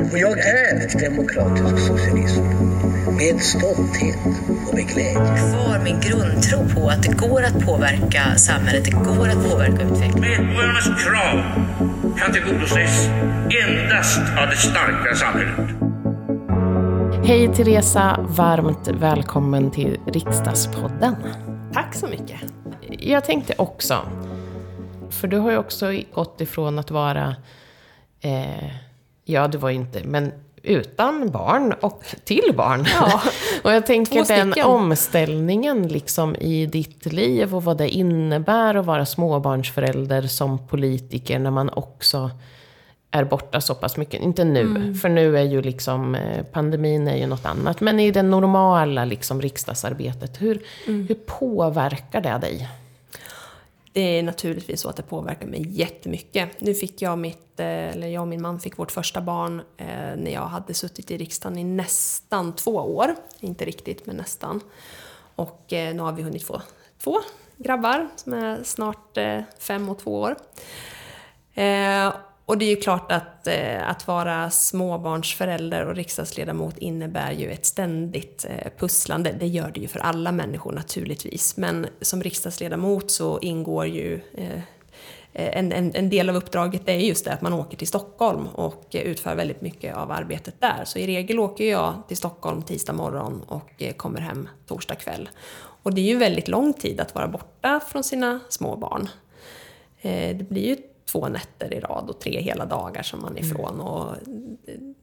Och jag är demokratisk socialism. Med stolthet och med glädje. Kvar min grundtro på att det går att påverka samhället, det går att påverka utvecklingen. Medborgarnas krav kan tillgodoses endast av det starka samhället. Hej Teresa, varmt välkommen till Riksdagspodden. Tack så mycket. Jag tänkte också, för du har ju också gått ifrån att vara, eh, ja du var inte, men utan barn och till barn. Ja, och jag tänker den omställningen liksom i ditt liv och vad det innebär att vara småbarnsförälder som politiker när man också är borta så pass mycket. Inte nu, Mm. för nu är ju liksom eh, pandemin är ju något annat. Men i det normala liksom riksdagsarbetet, hur, Mm. hur påverkar det dig? Det är naturligtvis så att det påverkar mig jättemycket. Nu fick jag mitt, eh, eller jag och min man fick vårt första barn eh, när jag hade suttit i riksdagen i nästan två år. Inte riktigt, men nästan. Och eh, nu har vi hunnit få två grabbar som är snart eh, fem och två år. Eh, och det är ju klart att, eh, att vara småbarnsförälder och riksdagsledamot innebär ju ett ständigt eh, pusslande. Det gör det ju för alla människor naturligtvis. Men som riksdagsledamot så ingår ju eh, en, en, en del av uppdraget är just det att man åker till Stockholm och utför väldigt mycket av arbetet där. Så i regel åker jag till Stockholm tisdag morgon och eh, kommer hem torsdag kväll. Och det är ju väldigt lång tid att vara borta från sina små barn. Eh, det blir ju två nätter i rad och tre hela dagar som man är ifrån. Och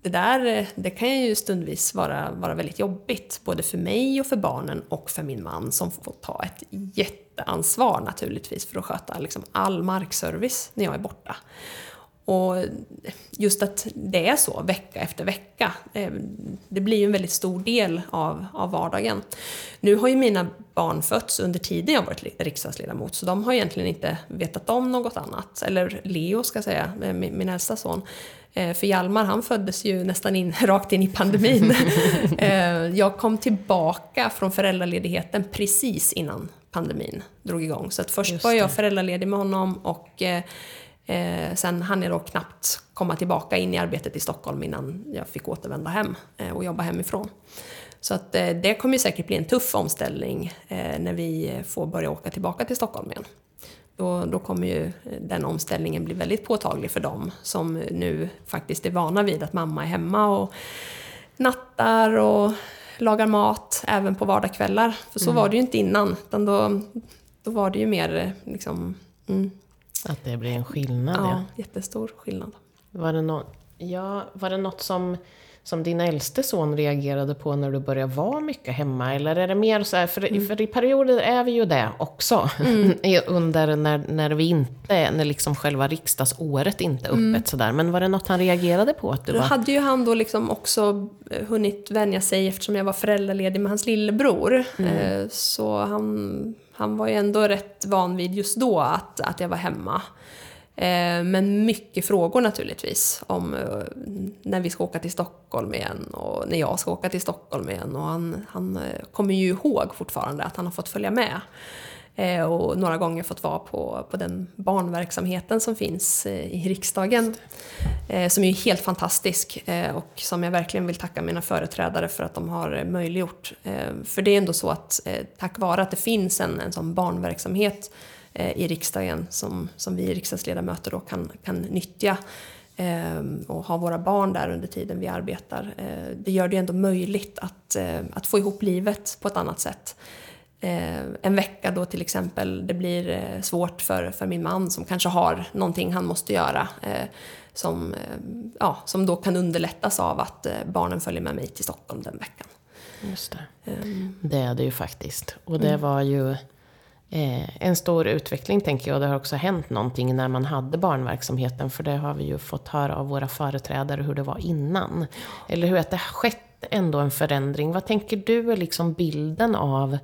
det där det kan ju stundvis vara, vara väldigt jobbigt, både för mig och för barnen och för min man som får ta ett jätteansvar naturligtvis för att sköta liksom all markservice när jag är borta. Och just att det är så vecka efter vecka, eh, det blir ju en väldigt stor del av, av vardagen. Nu har ju mina barn fötts under tiden jag varit riksdagsledamot, så de har egentligen inte vetat om något annat. Eller Leo ska jag säga, eh, min, min äldsta son. Eh, För Hjalmar, han föddes ju nästan in, rakt in i pandemin. Jag kom tillbaka från föräldraledigheten precis innan pandemin drog igång. Så att först var jag föräldraledig med honom och eh, sen hann jag då knappt komma tillbaka in i arbetet i Stockholm innan jag fick återvända hem eh, och jobba hemifrån. Så att, eh, det kommer ju säkert bli en tuff omställning eh, när vi får börja åka tillbaka till Stockholm igen. Då, då kommer ju eh, den omställningen bli väldigt påtaglig för dem som nu faktiskt är vana vid att mamma är hemma och nattar och lagar mat även på vardagskvällar. För så var det ju inte innan, utan då, då var det ju mer eh, liksom, mm, Att det blir en skillnad, ja. ja, jättestor skillnad. Var det, nå- ja, var det något som, som din äldste son reagerade på när du började vara mycket hemma? Eller är det mer så här, för, Mm. för i perioder är vi ju det också. I- Under när, när vi inte, när liksom själva riksdagsåret inte är öppet sådär. Men var det något han reagerade på? Att du Då var... hade ju han då liksom också eh, hunnit vänja sig eftersom jag var föräldraledig med hans lillebror. Eh, Så han, han var ju ändå rätt van vid just då att, att jag var hemma. Eh, men mycket frågor naturligtvis om eh, när vi ska åka till Stockholm igen och när jag ska åka till Stockholm igen. Och han, han eh, kommer ju ihåg fortfarande att han har fått följa med. Och några gånger fått vara på, på den barnverksamheten som finns i riksdagen. Som är helt fantastisk och som jag verkligen vill tacka mina företrädare för att de har möjliggjort. För det är ändå så att tack vare att det finns en, en sån barnverksamhet i riksdagen som, som vi riksdagsledamöter då kan, kan nyttja eh, och ha våra barn där under tiden vi arbetar. Eh, det gör det ändå möjligt att, eh, att få ihop livet på ett annat sätt. Eh, en vecka då till exempel det blir eh, svårt för, för min man som kanske har någonting han måste göra eh, som, eh, ja, som då kan underlättas av att eh, barnen följer med mig till Stockholm den veckan. Just det. Ehm, det är det ju faktiskt. Och det Mm. var ju eh, en stor utveckling tänker jag. Det har också hänt någonting när man hade barnverksamheten. För det har vi ju fått höra av våra företrädare hur det var innan. Eller hur att det har skett ändå en förändring. Vad tänker du är liksom bilden av...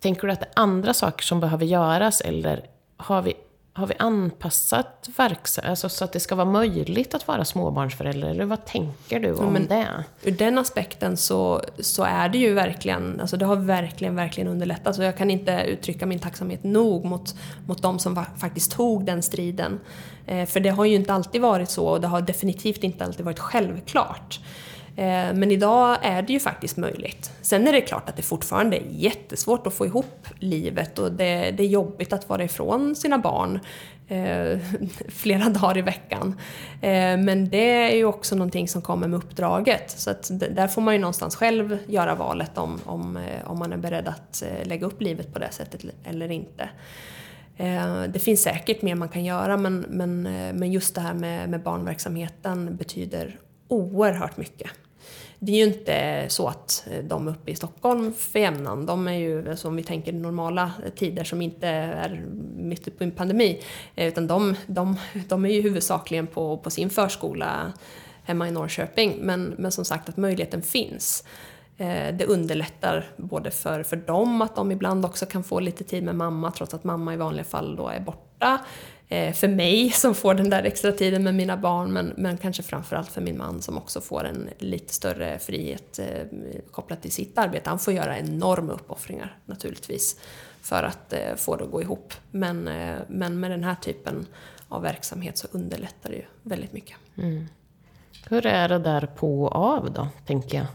Tänker du att det är andra saker som behöver göras eller har vi har vi anpassat verksamheten alltså så att det ska vara möjligt att vara småbarnsförälder? Eller vad tänker du om men- det? Ur den aspekten så, så är det ju verkligen, alltså det har verkligen, verkligen underlättat. Så jag kan inte uttrycka min tacksamhet nog mot, mot de som va- faktiskt tog den striden. Eh, för det har ju inte alltid varit så och det har definitivt inte alltid varit självklart. Eh, men idag är det ju faktiskt möjligt. Sen är det klart att det fortfarande är jättesvårt att få ihop livet och det, det är jobbigt att vara ifrån sina barn eh, flera dagar i veckan. Eh, men det är ju också någonting som kommer med uppdraget. Så att där får man ju någonstans själv göra valet om, om, eh, om man är beredd att eh, lägga upp livet på det sättet eller inte. Det finns säkert mer man kan göra men, men, men just det här med, med barnverksamheten betyder oerhört mycket. Det är ju inte så att de uppe i Stockholm för jämnan, de är ju, alltså, som vi tänker normala tider som inte är mitt uppe i en pandemi, eh, utan de, de, de är ju huvudsakligen på, på sin förskola hemma i Norrköping. Men, men som sagt att möjligheten finns. Eh, det underlättar både för, för dem att de ibland också kan få lite tid med mamma trots att mamma i vanliga fall då är borta. Eh, för mig som får den där extra tiden med mina barn men, men kanske framförallt för min man som också får en lite större frihet eh, kopplat till sitt arbete. Han får göra enorma uppoffringar naturligtvis för att eh, få det att gå ihop. Men, eh, men med den här typen av verksamhet så underlättar det ju väldigt mycket. Mm. Hur är det där på och av då, tänker jag?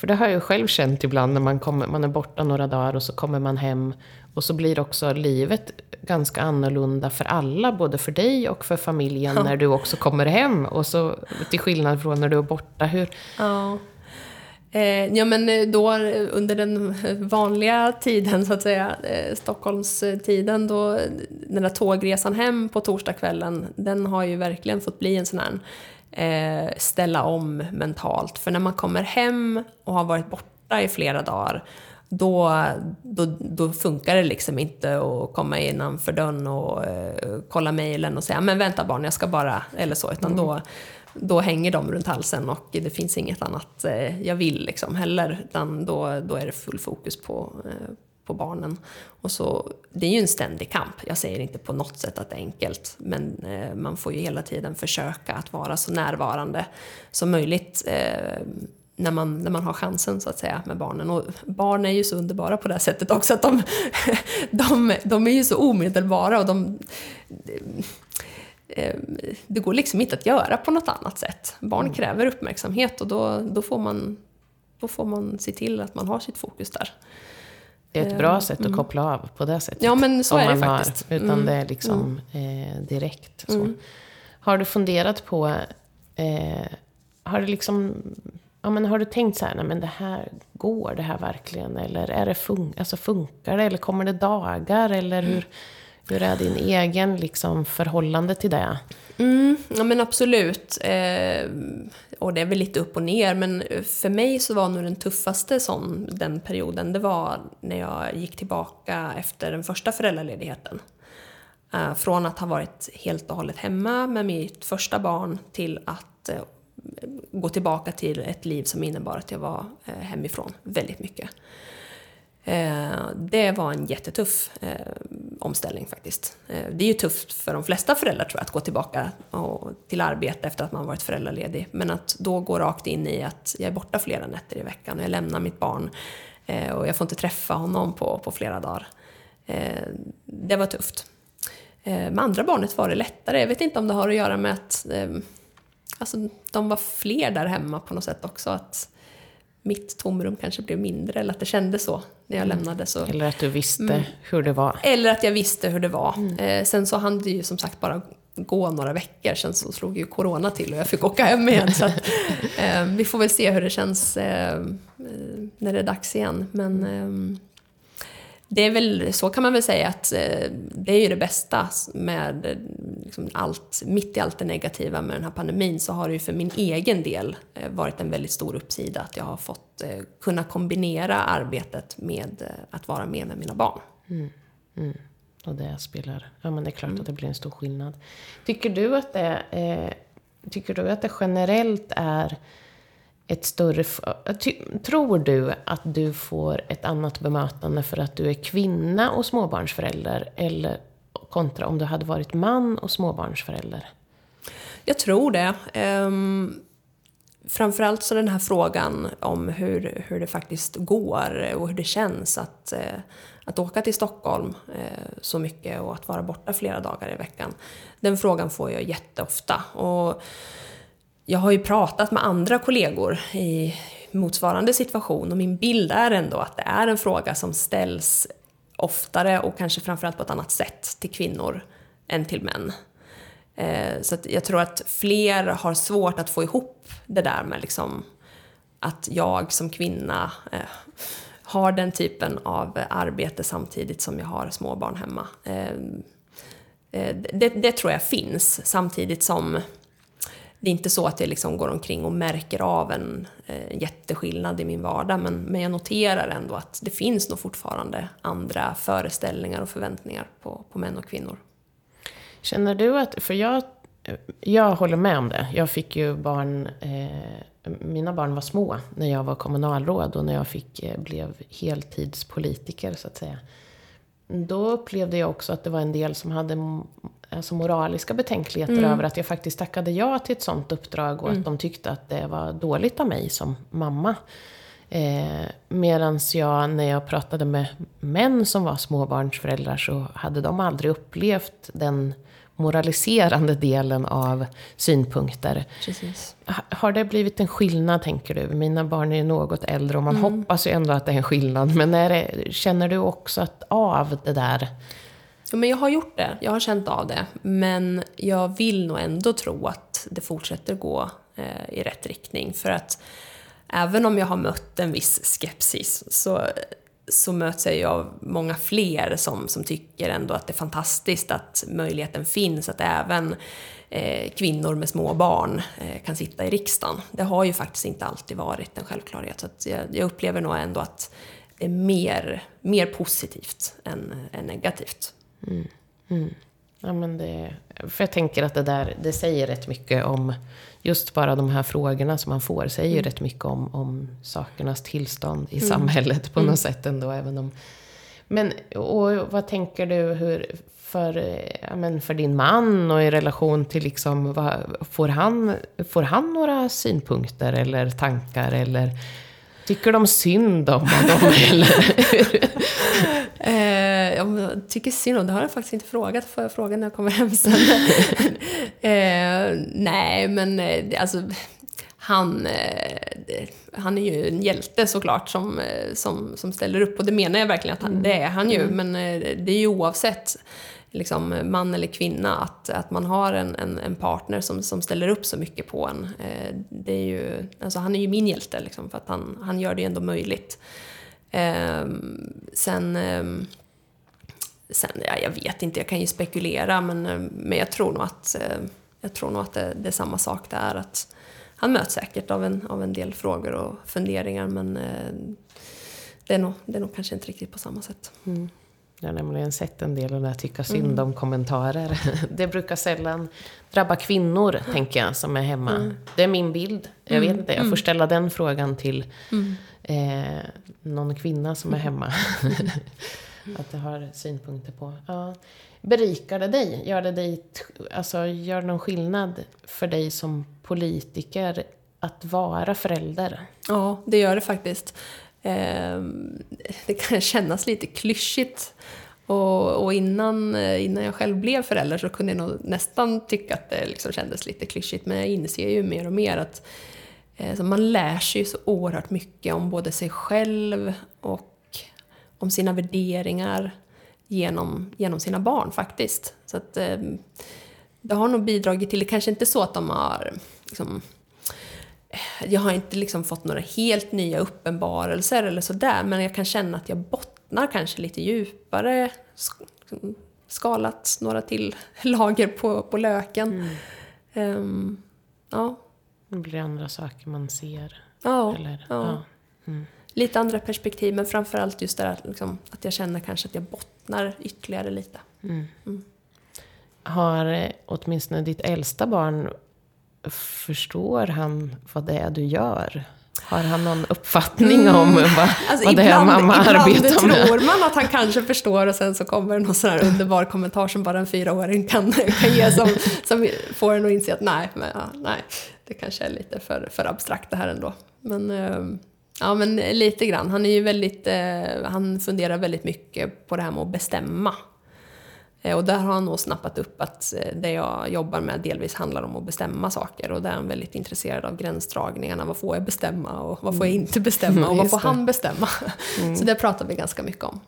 För det har jag ju själv känt ibland när man, kommer, man är borta några dagar och så kommer man hem och så blir också livet ganska annorlunda för alla, både för dig och för familjen när du också kommer hem. Och så till skillnad från när du är borta. Hur, Ja. Eh, ja men eh, då eh, under den vanliga tiden så att säga, eh, Stockholmstiden då, den där tågresan hem på torsdagskvällen, den har ju verkligen fått bli en sån här eh, ställa om mentalt. För när man kommer hem och har varit borta i flera dagar, då, då, då funkar det liksom inte att komma innanför dörren och eh, kolla mejlen och säga men vänta barn, jag ska bara, eller så, utan då, då hänger de runt halsen och det finns inget annat eh, jag vill liksom heller, utan då, då är det full fokus på, eh, på barnen. Och så, det är ju en ständig kamp, jag säger inte på något sätt att det är enkelt, men eh, man får ju hela tiden försöka att vara så närvarande som möjligt eh, när man, när man har chansen så att säga med barnen. Och barn är ju så underbara på det här sättet också att de, de, de är ju så omedelbara och de, eh, det går liksom inte att göra på något annat sätt. Barn kräver uppmärksamhet och då, då, får man, då får man se till att man har sitt fokus där. Det är ett bra sätt att koppla av på det sättet. Ja, men så är det man har, faktiskt. Utan Mm. det är liksom eh, direkt. Så. Har du funderat på, eh, har du liksom, ja men har du tänkt så här, nej men det här, går det här verkligen? Eller är det fun- alltså funkar det? Eller kommer det dagar? Eller hur, hur är din egen liksom förhållande till det? Mm, ja men absolut. Eh, och det är väl lite upp och ner, men eh, för mig så var nog den tuffaste sån, den perioden, det var när jag gick tillbaka efter den första föräldraledigheten. Eh, från att ha varit helt och hållet hemma med mitt första barn till att eh, gå tillbaka till ett liv som innebar att jag var hemifrån väldigt mycket. Det var en jättetuff omställning faktiskt. Eh, det är ju tufft för de flesta föräldrar tror jag att gå tillbaka och, till arbete efter att man varit föräldraledig. Men att då gå rakt in i att jag är borta flera nätter i veckan och jag lämnar mitt barn eh, och jag får inte träffa honom på, på flera dagar. Eh, det var tufft. Med andra barnet var det lättare. Jag vet inte om det har att göra med att alltså, de var fler där hemma på något sätt också. Att mitt tomrum kanske blev mindre eller att det kändes så när jag lämnade. Så. Eller att du visste hur det var? Eller att jag visste hur det var. Eh, sen så hann det ju som sagt bara gå några veckor, sen så slog ju corona till och jag fick åka hem igen. Så att, eh, vi får väl se hur det känns eh, eh, när det är dags igen. Men eh, det är väl, så kan man väl säga att eh, det är ju det bästa med liksom allt, mitt i allt det negativa med den här pandemin så har det ju för min egen del eh, varit en väldigt stor uppsida att jag har fått eh, kunna kombinera arbetet med att vara med med mina barn. Och det spelar, ja men det är klart att det blir en stor skillnad. Tycker du att det, eh, tycker du att det generellt är ett större... tror du att du får ett annat bemötande för att du är kvinna och småbarnsförälder? Eller kontra om du hade varit man och småbarnsförälder? Jag tror det. Um, framförallt så den här frågan om hur, hur det faktiskt går och hur det känns att, eh, att åka till Stockholm eh, så mycket och att vara borta flera dagar i veckan. Den frågan får jag jätteofta. Och jag har ju pratat med andra kollegor i motsvarande situation och min bild är ändå att det är en fråga som ställs oftare och kanske framförallt på ett annat sätt till kvinnor än till män. Eh, så jag tror att fler har svårt att få ihop det där med liksom att jag som kvinna eh, har den typen av arbete samtidigt som jag har småbarn hemma. Eh, det, det, tror jag finns, samtidigt som det är inte så att jag liksom går omkring och märker av en eh, jätteskillnad i min vardag, men, men jag noterar ändå att det finns nog fortfarande andra föreställningar och förväntningar på, på män och kvinnor. Känner du att, för jag, jag håller med om det. Jag fick ju barn, eh, mina barn var små när jag var kommunalråd och när jag fick, eh, blev heltidspolitiker så att säga. Då upplevde jag också att det var en del som hade alltså moraliska betänkligheter mm. över att jag faktiskt tackade ja till ett sånt uppdrag och mm. att de tyckte att det var dåligt av mig som mamma. Eh, Medan jag, när jag pratade med män som var småbarnsföräldrar så hade de aldrig upplevt den moraliserande delen av synpunkter. Precis. Har det blivit en skillnad, tänker du? Mina barn är något äldre och man mm. hoppas ju ändå att det är en skillnad. Men det, känner du också att, av det där? Ja, men jag har gjort det. Jag har känt av det. Men jag vill nog ändå tro att det fortsätter gå eh, i rätt riktning. För att även om jag har mött en viss skepsis så, så möts jag ju av många fler som, som tycker ändå att det är fantastiskt att möjligheten finns att även eh, kvinnor med små barn eh, kan sitta i riksdagen. Det har ju faktiskt inte alltid varit en självklarhet. Så jag, jag, upplever nog ändå att det är mer, mer positivt än, än negativt. Mm. Mm. Ja, men det, för jag tänker att det där, det säger rätt mycket om just bara de här frågorna som man får säger mm. rätt mycket om, om sakernas tillstånd i mm. samhället på mm. något sätt ändå. Även om, men och vad tänker du hur, för, ja, men för din man och i relation till liksom, vad, får, han, får han några synpunkter eller tankar eller tycker de synd om dem? eller? eh, jag tycker synd om, det har jag faktiskt inte frågat, för frågan när jag kommer hem sen. eh, nej, men eh, alltså han, eh, han är ju en hjälte såklart som, eh, som, som ställer upp och det menar jag verkligen att han, mm. det är han ju. Mm. Men det är ju oavsett liksom, man eller kvinna att, att man har en, en, en, partner som, som ställer upp så mycket på en. Eh, det är ju, alltså han är ju min hjälte liksom, för att han, han gör det ju ändå möjligt. Eh, sen, eh, sen ja, jag vet inte, jag kan ju spekulera men, eh, men jag tror nog att, eh, jag tror nog att det, det är samma sak där. Att han möts säkert av en, av en del frågor och funderingar men det är, nog, det är nog kanske inte riktigt på samma sätt. Mm. Jag har nämligen sett en del av det tycka synd mm. om kommentarer. Det brukar sällan drabba kvinnor, tänker jag, som är hemma. Mm. Det är min bild. Jag mm. vet inte, jag får mm. ställa den frågan till mm eh, någon kvinna som är hemma. att det har synpunkter på. Ja. Berikar det dig? Gör det, dig, alltså, gör någon skillnad för dig som politiker att vara förälder? Ja, det gör det faktiskt. Ehm, det kan kännas lite klyschigt. Och, och, innan, eh, innan jag själv blev förälder så kunde jag nog nästan tycka att det liksom kändes lite klyschigt. Men jag inser ju mer och mer att eh, så man lär sig så oerhört mycket om både sig själv och om sina värderingar genom, genom sina barn faktiskt. Så att, ehm, det har nog bidragit till, det kanske inte så att de har liksom, jag har inte liksom fått några helt nya uppenbarelser eller sådär, men jag kan känna att jag bottnar kanske lite djupare, skalat några till lager på, på löken. Mm. Um, ja. Det blir andra saker man ser. Ja. Eller, ja. ja. Mm. Lite andra perspektiv, men framförallt just det att, liksom, att jag känner kanske att jag bottnar ytterligare lite. Mm. Mm. Har eh, åtminstone ditt äldsta barn, förstår han vad det är du gör? Har han någon uppfattning om vad, Alltså, vad det är ibland, mamma ibland arbetar med? tror man att han kanske förstår och sen så kommer någon sån här underbar kommentar som bara en fyraåring kan, kan ge som, som får en att inse att nej, men, ja, nej, det kanske är lite för, för abstrakt det här ändå. Men, eh, ja, men lite grann. Han är ju väldigt, eh, han funderar väldigt mycket på det här med att bestämma. Eh, Och där har han nog snappat upp att eh, det jag jobbar med delvis handlar om att bestämma saker och där är han väldigt intresserad av gränsdragningarna. Vad får jag bestämma och vad får jag inte bestämma och vad får han bestämma? Så det pratar vi ganska mycket om.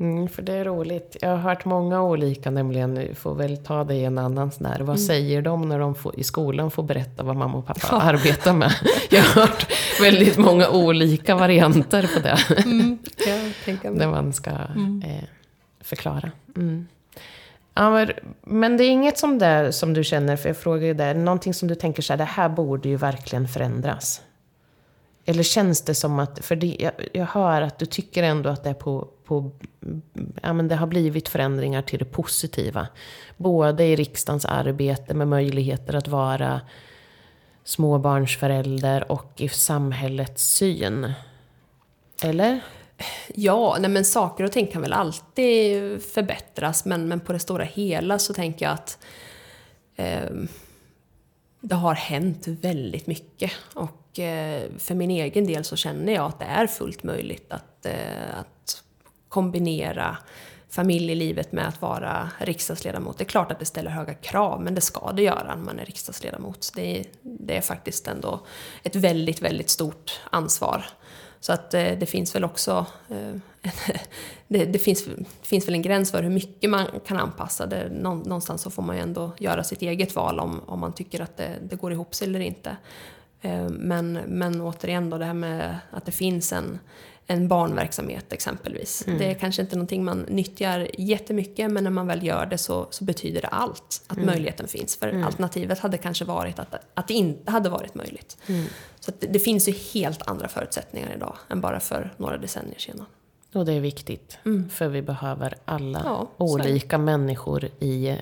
Mm, för det är roligt. Jag har hört många olika, nämligen, vi får väl ta det i en annan sån här. Vad Mm. säger de när de får, i skolan får berätta vad mamma och pappa arbetar med? Jag har hört väldigt många olika varianter på det. Jag tänker mig. Man ska eh, förklara. Mm. Ja, men, det är inget som, det, som du känner, för jag frågar ju det, någonting som du tänker så här, det här borde ju verkligen förändras. Eller känns det som att, för det, jag, jag hör att du tycker ändå att det är på, på ja men det har blivit förändringar till det positiva. Både i riksdagens arbete med möjligheter att vara småbarnsförälder och i samhällets syn. Eller? Ja, nej men saker och ting kan väl alltid förbättras men, men på det stora hela så tänker jag att eh, det har hänt väldigt mycket. Och eh, för min egen del så känner jag att det är fullt möjligt att, eh, att kombinera familjelivet med att vara riksdagsledamot. Det är klart att det ställer höga krav, men det ska det göra när man är riksdagsledamot. Det är, det är faktiskt ändå ett väldigt, väldigt stort ansvar. Så att eh, det finns väl också eh, det, det finns, finns väl en gräns för hur mycket man kan anpassa det. Någonstans så får man ju ändå göra sitt eget val om, om man tycker att det, det går ihop sig eller inte. Eh, Men, men återigen då det här med att det finns en, en barnverksamhet exempelvis. Det är kanske inte någonting man nyttjar jättemycket men när man väl gör det så, så betyder det allt att möjligheten finns. För alternativet hade kanske varit att, att det inte hade varit möjligt. Så att det, det finns ju helt andra förutsättningar idag än bara för några decennier sedan. Och det är viktigt, för vi behöver alla Ja, så olika människor i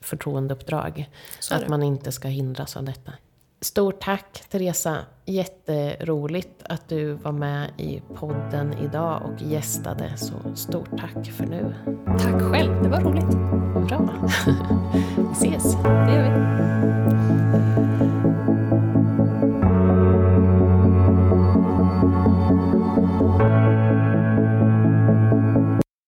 förtroendeuppdrag. Så att man inte ska hindras av detta. Stort tack Teresa! Jätteroligt att du var med i podden idag och gästade, så stort tack för nu. Tack själv, det var roligt. Bra. vi ses. Det gör vi.